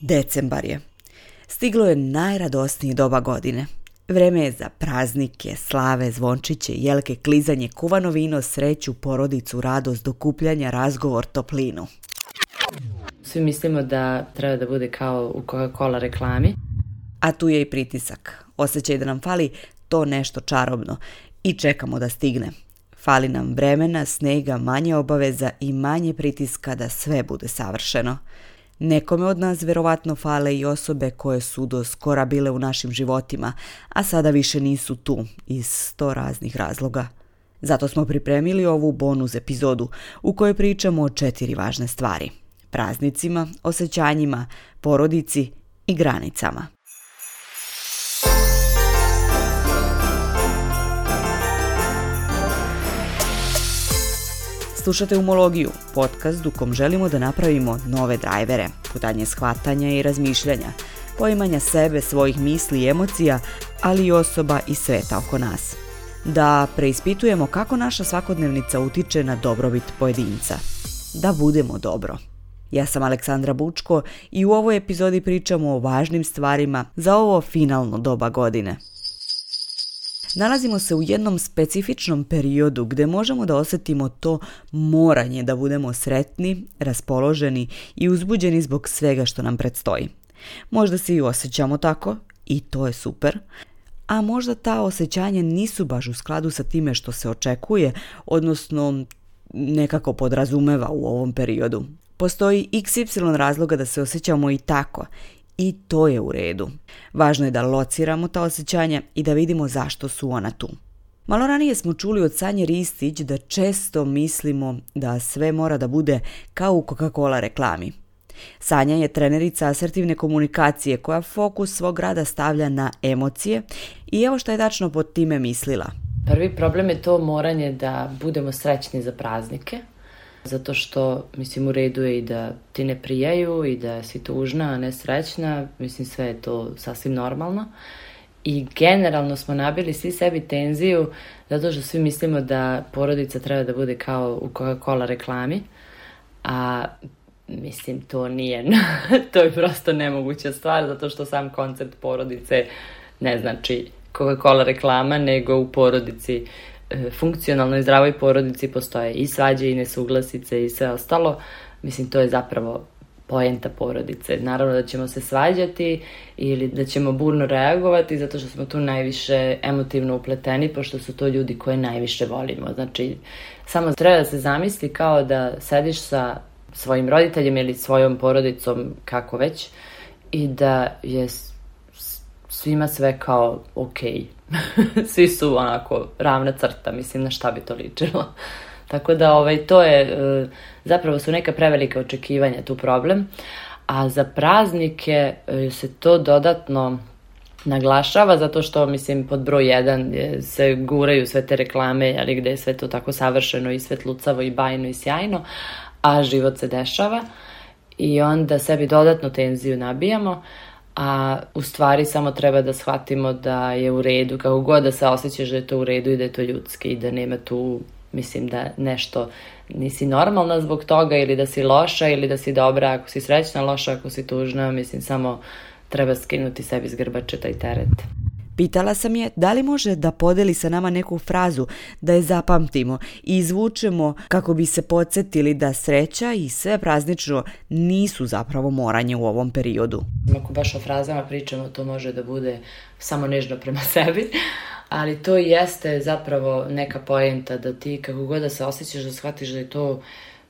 Decembar je. Stiglo je najradosnije doba godine. Vreme je za praznike, slave, zvončiće, jelke, klizanje, kuvano vino, sreću, porodicu, radost, dokupljanja, razgovor, toplinu. Svi mislimo da treba da bude kao u Coca-Cola reklami. A tu je i pritisak. Osjećaj da nam fali to nešto čarobno i čekamo da stigne. Fali nam vremena, snega, manje obaveza i manje pritiska da sve bude savršeno. Nekome od nas verovatno fale i osobe koje su do skora bile u našim životima, a sada više nisu tu iz sto raznih razloga. Zato smo pripremili ovu bonus epizodu u kojoj pričamo o četiri važne stvari. Praznicima, osjećanjima, porodici i granicama. Slušate Umologiju, podcast u kom želimo da napravimo nove drajvere, putanje shvatanja i razmišljanja, poimanja sebe, svojih misli i emocija, ali i osoba i sveta oko nas. Da preispitujemo kako naša svakodnevnica utiče na dobrobit pojedinca. Da budemo dobro. Ja sam Aleksandra Bučko i u ovoj epizodi pričamo o važnim stvarima za ovo finalno doba godine – Nalazimo se u jednom specifičnom periodu gdje možemo da osjetimo to moranje da budemo sretni, raspoloženi i uzbuđeni zbog svega što nam predstoji. Možda se i osjećamo tako i to je super, a možda ta osjećanja nisu baš u skladu sa time što se očekuje, odnosno nekako podrazumeva u ovom periodu. Postoji xy razloga da se osjećamo i tako i to je u redu. Važno je da lociramo ta osjećanja i da vidimo zašto su ona tu. Malo ranije smo čuli od Sanje Ristić da često mislimo da sve mora da bude kao u Coca-Cola reklami. Sanja je trenerica asertivne komunikacije koja fokus svog rada stavlja na emocije i evo što je tačno pod time mislila. Prvi problem je to moranje da budemo srećni za praznike, zato što, mislim, u redu je i da ti ne prijaju i da si tužna, a ne srećna, mislim, sve je to sasvim normalno. I generalno smo nabili svi sebi tenziju zato što svi mislimo da porodica treba da bude kao u Coca-Cola reklami, a mislim to nije, to je prosto nemoguća stvar zato što sam koncept porodice ne znači Coca-Cola reklama, nego u porodici E, funkcionalnoj zdravoj porodici postoje i svađe i nesuglasice i sve ostalo. Mislim, to je zapravo poenta porodice. Naravno da ćemo se svađati ili da ćemo burno reagovati zato što smo tu najviše emotivno upleteni pošto su to ljudi koje najviše volimo. Znači, samo treba da se zamisli kao da sediš sa svojim roditeljima ili svojom porodicom, kako već, i da je svima sve kao ok. Svi su onako ravna crta, mislim na šta bi to ličilo. Tako da ovaj, to je, e, zapravo su neka prevelika očekivanja tu problem, a za praznike e, se to dodatno naglašava zato što mislim pod broj jedan se guraju sve te reklame ali gde je sve to tako savršeno i svetlucavo i bajno i sjajno a život se dešava i onda sebi dodatnu tenziju nabijamo a u stvari samo treba da shvatimo da je u redu, kako god da se osjećaš da je to u redu i da je to ljudski i da nema tu, mislim da nešto nisi normalna zbog toga ili da si loša ili da si dobra, ako si srećna, loša, ako si tužna, mislim samo treba skinuti sebi s grbače taj teret. Pitala sam je da li može da podeli sa nama neku frazu, da je zapamtimo i izvučemo kako bi se podsjetili da sreća i sve praznično nisu zapravo moranje u ovom periodu. Ako baš o frazama pričamo, to može da bude samo nežno prema sebi, ali to jeste zapravo neka poenta da ti kako god da se osjećaš da shvatiš da je to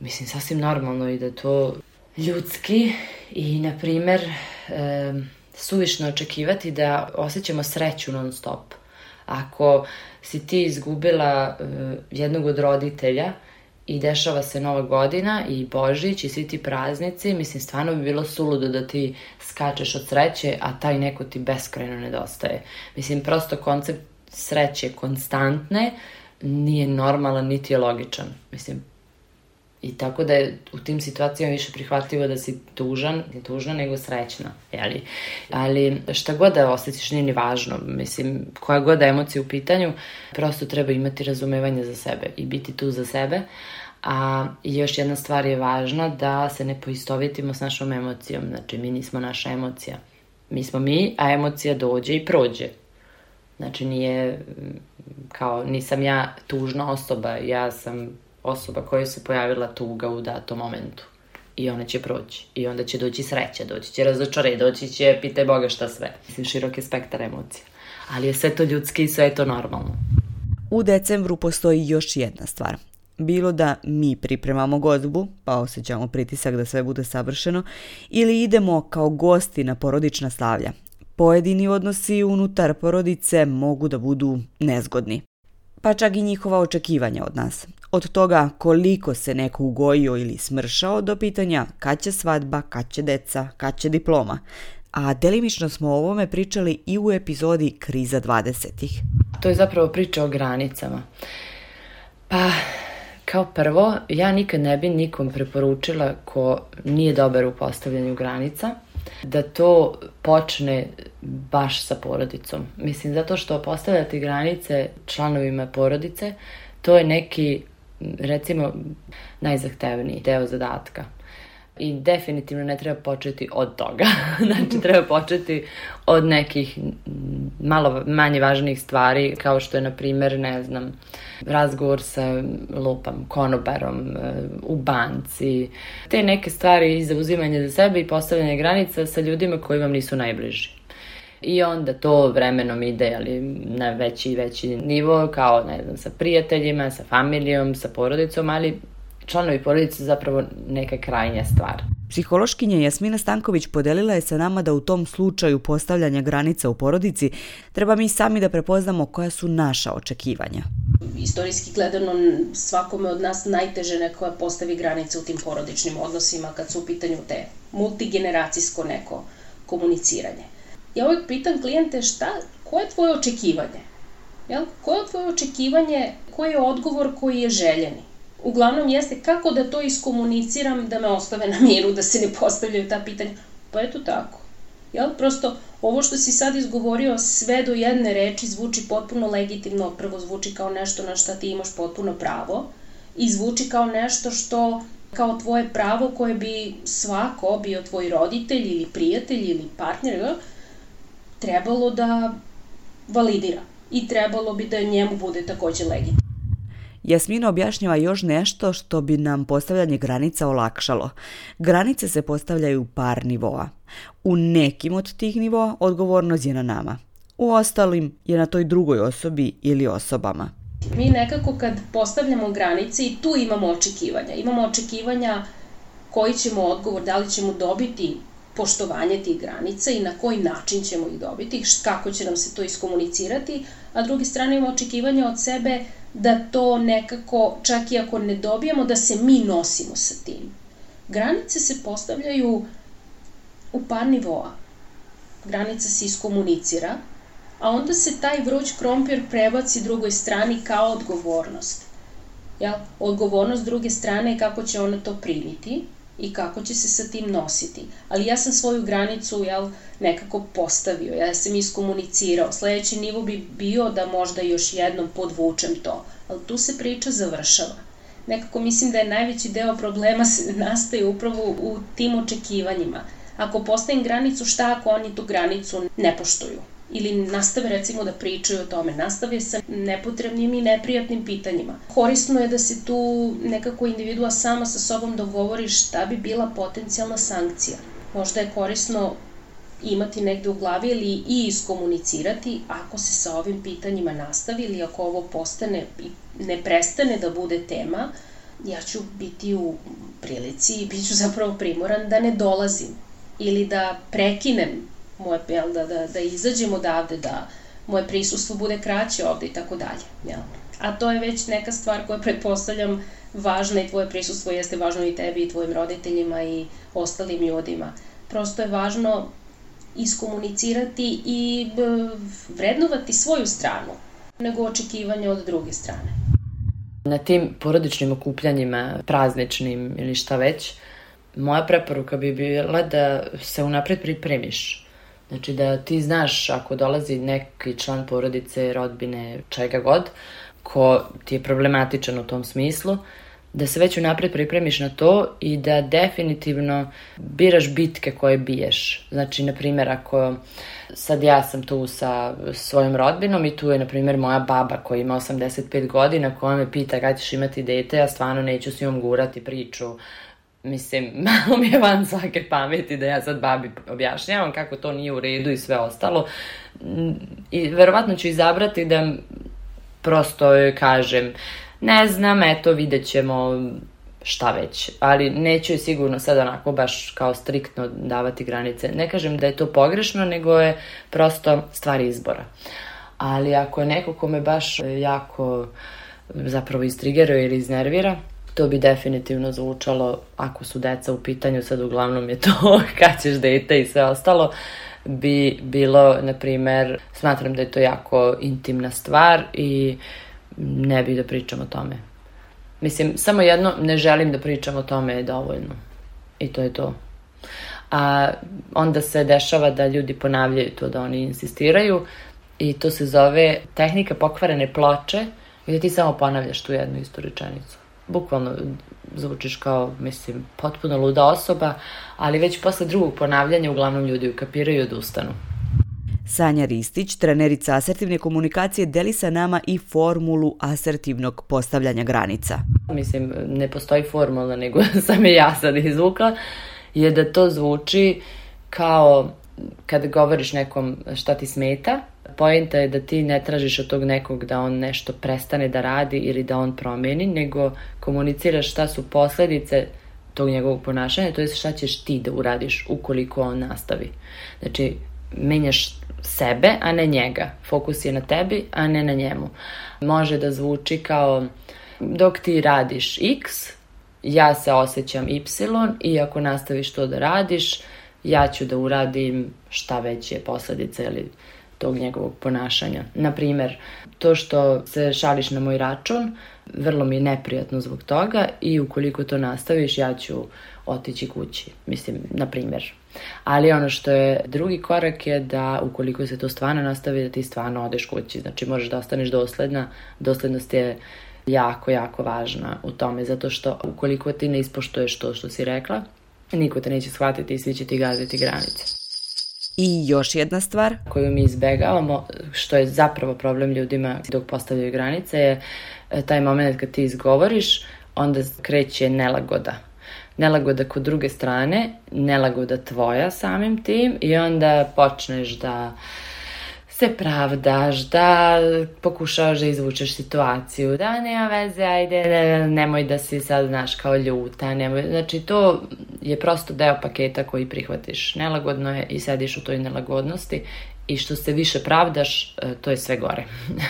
mislim sasvim normalno i da je to ljudski i na primer suvišno očekivati da osjećamo sreću non stop. Ako si ti izgubila uh, jednog od roditelja i dešava se Nova godina i Božić i svi ti praznici, mislim stvarno bi bilo suludo da ti skačeš od sreće, a taj neko ti beskrajno nedostaje. Mislim prosto koncept sreće konstantne nije normalan niti je logičan. Mislim, I tako da je u tim situacijama više prihvatljivo da si tužan, ne tužna, nego srećna, jeli? Ali šta god da osjetiš nije ni važno, mislim, koja god da emocija u pitanju, prosto treba imati razumevanje za sebe i biti tu za sebe, A još jedna stvar je važna da se ne poistovjetimo s našom emocijom. Znači, mi nismo naša emocija. Mi smo mi, a emocija dođe i prođe. Znači, nije kao, nisam ja tužna osoba, ja sam osoba koja se pojavila tuga u datom momentu. I ona će proći. I onda će doći sreća, doći će razočare, doći će, pitaj Boga šta sve. Mislim, širok je spektar emocija. Ali je sve to ljudski i sve je to normalno. U decembru postoji još jedna stvar. Bilo da mi pripremamo gozbu, pa osjećamo pritisak da sve bude savršeno, ili idemo kao gosti na porodična slavlja. Pojedini odnosi unutar porodice mogu da budu nezgodni. Pa čak i njihova očekivanja od nas. Od toga koliko se neko ugojio ili smršao do pitanja kad će svadba, kad će deca, kad će diploma. A delimično smo o ovome pričali i u epizodi Kriza 20-ih. To je zapravo priča o granicama. Pa, kao prvo, ja nikad ne bi nikom preporučila ko nije dobar u postavljanju granica, da to počne baš sa porodicom. Mislim, zato što postavljati granice članovima porodice, to je neki, recimo, najzahtevniji deo zadatka. I definitivno ne treba početi od toga. znači, treba početi od nekih malo manje važnih stvari, kao što je, na primer, ne znam, razgovor sa lupam, konobarom, e, u banci. Te neke stvari i zauzimanje za sebe i postavljanje granica sa ljudima koji vam nisu najbliži. I onda to vremenom ide ali na veći i veći nivo, kao ne znam, sa prijateljima, sa familijom, sa porodicom, ali članovi porodice zapravo neka krajnja stvar. Psihološkinja Jasmina Stanković podelila je sa nama da u tom slučaju postavljanja granica u porodici treba mi sami da prepoznamo koja su naša očekivanja. Istorijski gledano svakome od nas najteže neko postavi granice u tim porodičnim odnosima kad su u pitanju te multigeneracijsko neko komuniciranje. Ja uvijek pitam klijente šta, koje je tvoje očekivanje? Jel? Koje je tvoje očekivanje, koji je odgovor koji je željeni? uglavnom jeste kako da to iskomuniciram da me ostave na miru, da se ne postavljaju ta pitanja. Pa eto tako. Jel? Prosto ovo što si sad izgovorio sve do jedne reči zvuči potpuno legitimno, prvo zvuči kao nešto na šta ti imaš potpuno pravo i zvuči kao nešto što kao tvoje pravo koje bi svako, bio tvoj roditelj ili prijatelj ili partner, trebalo da validira i trebalo bi da njemu bude takođe legitimno. Jasmina objašnjava još nešto što bi nam postavljanje granica olakšalo. Granice se postavljaju u par nivoa. U nekim od tih nivoa odgovornost je na nama. U ostalim je na toj drugoj osobi ili osobama. Mi nekako kad postavljamo granice i tu imamo očekivanja. Imamo očekivanja koji ćemo odgovor, da li ćemo dobiti poštovanje tih granica i na koji način ćemo ih dobiti, kako će nam se to iskomunicirati, a drugi strane imamo očekivanja od sebe da to nekako, čak i ako ne dobijemo, da se mi nosimo sa tim. Granice se postavljaju u par nivoa. Granica se iskomunicira, a onda se taj vruć krompir prebaci drugoj strani kao odgovornost. Jel? Odgovornost druge strane je kako će ona to primiti i kako će se sa tim nositi. Ali ja sam svoju granicu jel, nekako postavio, ja sam iskomunicirao. Sledeći nivo bi bio da možda još jednom podvučem to, ali tu se priča završava. Nekako mislim da je najveći deo problema nastaje upravo u tim očekivanjima. Ako postavim granicu, šta ako oni tu granicu ne poštuju? Ili nastave recimo da pričaju o tome, nastave sa nepotrebnim i neprijatnim pitanjima. Korisno je da se tu nekako individua sama sa sobom dogovori šta bi bila potencijalna sankcija. Možda je korisno imati negde u glavi ili i iskomunicirati ako se sa ovim pitanjima nastavi ili ako ovo postane i ne prestane da bude tema, ja ću biti u prilici i bit ću zapravo primoran da ne dolazim ili da prekinem moje, jel, da, da, da izađem odavde, da moje prisustvo bude kraće ovde i tako dalje. Jel? A to je već neka stvar koja pretpostavljam važna i tvoje prisustvo jeste važno i tebi i tvojim roditeljima i ostalim ljudima. Prosto je važno iskomunicirati i vrednovati svoju stranu nego očekivanje od druge strane. Na tim porodičnim okupljanjima, prazničnim ili šta već, moja preporuka bi bila da se unapred pripremiš Znači da ti znaš ako dolazi neki član porodice, rodbine, čega god, ko ti je problematičan u tom smislu, da se već unapred pripremiš na to i da definitivno biraš bitke koje biješ. Znači, na primjer, ako sad ja sam tu sa svojom rodbinom i tu je, na primjer, moja baba koja ima 85 godina koja me pita kada ćeš imati dete, ja stvarno neću s njom gurati priču mislim, malo mi je van svake pameti da ja sad babi objašnjavam kako to nije u redu i sve ostalo. I verovatno ću izabrati da prosto kažem, ne znam, eto, vidjet ćemo šta već, ali neću je sigurno sad onako baš kao striktno davati granice. Ne kažem da je to pogrešno, nego je prosto stvar izbora. Ali ako je neko ko me baš jako zapravo istrigeruje ili iznervira, to bi definitivno zvučalo, ako su deca u pitanju, sad uglavnom je to kad ćeš dete i sve ostalo, bi bilo, na primer, smatram da je to jako intimna stvar i ne bih da pričam o tome. Mislim, samo jedno, ne želim da pričam o tome je dovoljno. I to je to. A onda se dešava da ljudi ponavljaju to, da oni insistiraju i to se zove tehnika pokvarene ploče gde ti samo ponavljaš tu jednu istu rečenicu bukvalno zvučiš kao, mislim, potpuno luda osoba, ali već posle drugog ponavljanja uglavnom ljudi ukapiraju i odustanu. Sanja Ristić, trenerica asertivne komunikacije, deli sa nama i formulu asertivnog postavljanja granica. Mislim, ne postoji formula, nego sam je ja sad izvukla, je da to zvuči kao kad govoriš nekom šta ti smeta, Poenta je da ti ne tražiš od tog nekog da on nešto prestane da radi ili da on promeni, nego komuniciraš šta su posledice tog njegovog ponašanja, to je šta ćeš ti da uradiš ukoliko on nastavi. Znači, menjaš sebe, a ne njega. Fokus je na tebi, a ne na njemu. Može da zvuči kao dok ti radiš X, ja se osjećam Y i ako nastaviš to da radiš, ja ću da uradim šta već je posledica ili tog njegovog ponašanja. Naprimer, to što se šališ na moj račun, vrlo mi je neprijatno zbog toga i ukoliko to nastaviš, ja ću otići kući. Mislim, na primjer. Ali ono što je drugi korak je da ukoliko se to stvarno nastavi, da ti stvarno odeš kući. Znači, možeš da ostaneš dosledna. Doslednost je jako, jako važna u tome, zato što ukoliko ti ne ispoštuješ to što si rekla, niko te neće shvatiti i svi će ti gaziti granice. I još jedna stvar koju mi izbegavamo, što je zapravo problem ljudima dok postavljaju granice, je e, taj moment kad ti izgovoriš, onda kreće nelagoda. Nelagoda kod druge strane, nelagoda tvoja samim tim i onda počneš da se pravdaš, da pokušavaš da izvučeš situaciju, da nema veze, ajde, ne, nemoj da si sad, znaš, kao ljuta, nemoj, znači to je prosto deo paketa koji prihvatiš. Nelagodno je i sediš u toj nelagodnosti i što se više pravdaš, e, to je sve gore.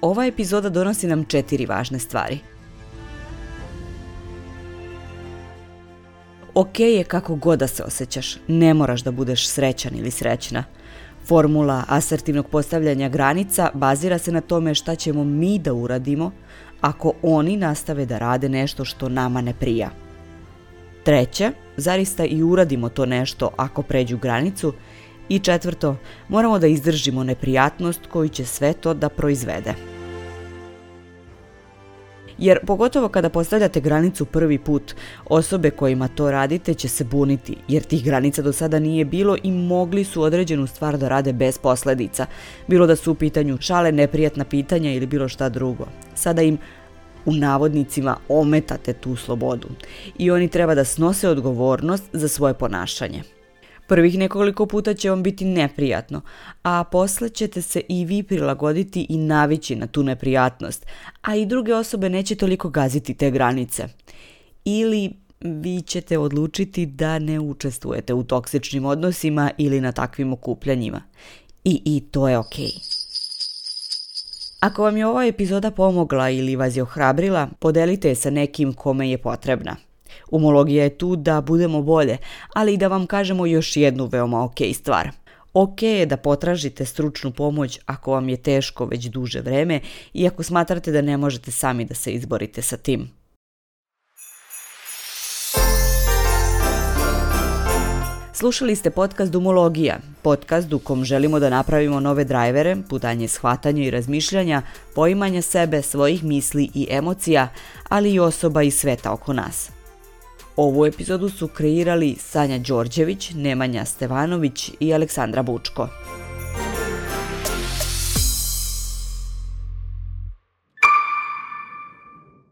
Ova epizoda donosi nam četiri važne stvari – Ok je kako god da se osjećaš, ne moraš da budeš srećan ili srećna. Formula asertivnog postavljanja granica bazira se na tome šta ćemo mi da uradimo ako oni nastave da rade nešto što nama ne prija. Treće, zarista i uradimo to nešto ako pređu granicu i četvrto, moramo da izdržimo neprijatnost koju će sve to da proizvede. Jer pogotovo kada postavljate granicu prvi put, osobe kojima to radite će se buniti, jer tih granica do sada nije bilo i mogli su određenu stvar da rade bez posledica. Bilo da su u pitanju šale, neprijatna pitanja ili bilo šta drugo. Sada im u navodnicima ometate tu slobodu i oni treba da snose odgovornost za svoje ponašanje. Prvih nekoliko puta će vam biti neprijatno, a posle ćete se i vi prilagoditi i navići na tu neprijatnost, a i druge osobe neće toliko gaziti te granice. Ili vi ćete odlučiti da ne učestvujete u toksičnim odnosima ili na takvim okupljanjima. I, i to je okej. Okay. Ako vam je ova epizoda pomogla ili vas je ohrabrila, podelite je sa nekim kome je potrebna. Umologija je tu da budemo bolje, ali i da vam kažemo još jednu veoma ok stvar – Ok je da potražite stručnu pomoć ako vam je teško već duže vreme i ako smatrate da ne možete sami da se izborite sa tim. Slušali ste podcast Dumologija, podcast u kom želimo da napravimo nove drajvere, putanje shvatanja i razmišljanja, poimanja sebe, svojih misli i emocija, ali i osoba i sveta oko nas – Ovu epizodu su kreirali Sanja Đorđević, Nemanja Stevanović i Aleksandra Bučko.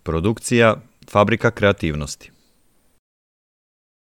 Produkcija Fabrika kreativnosti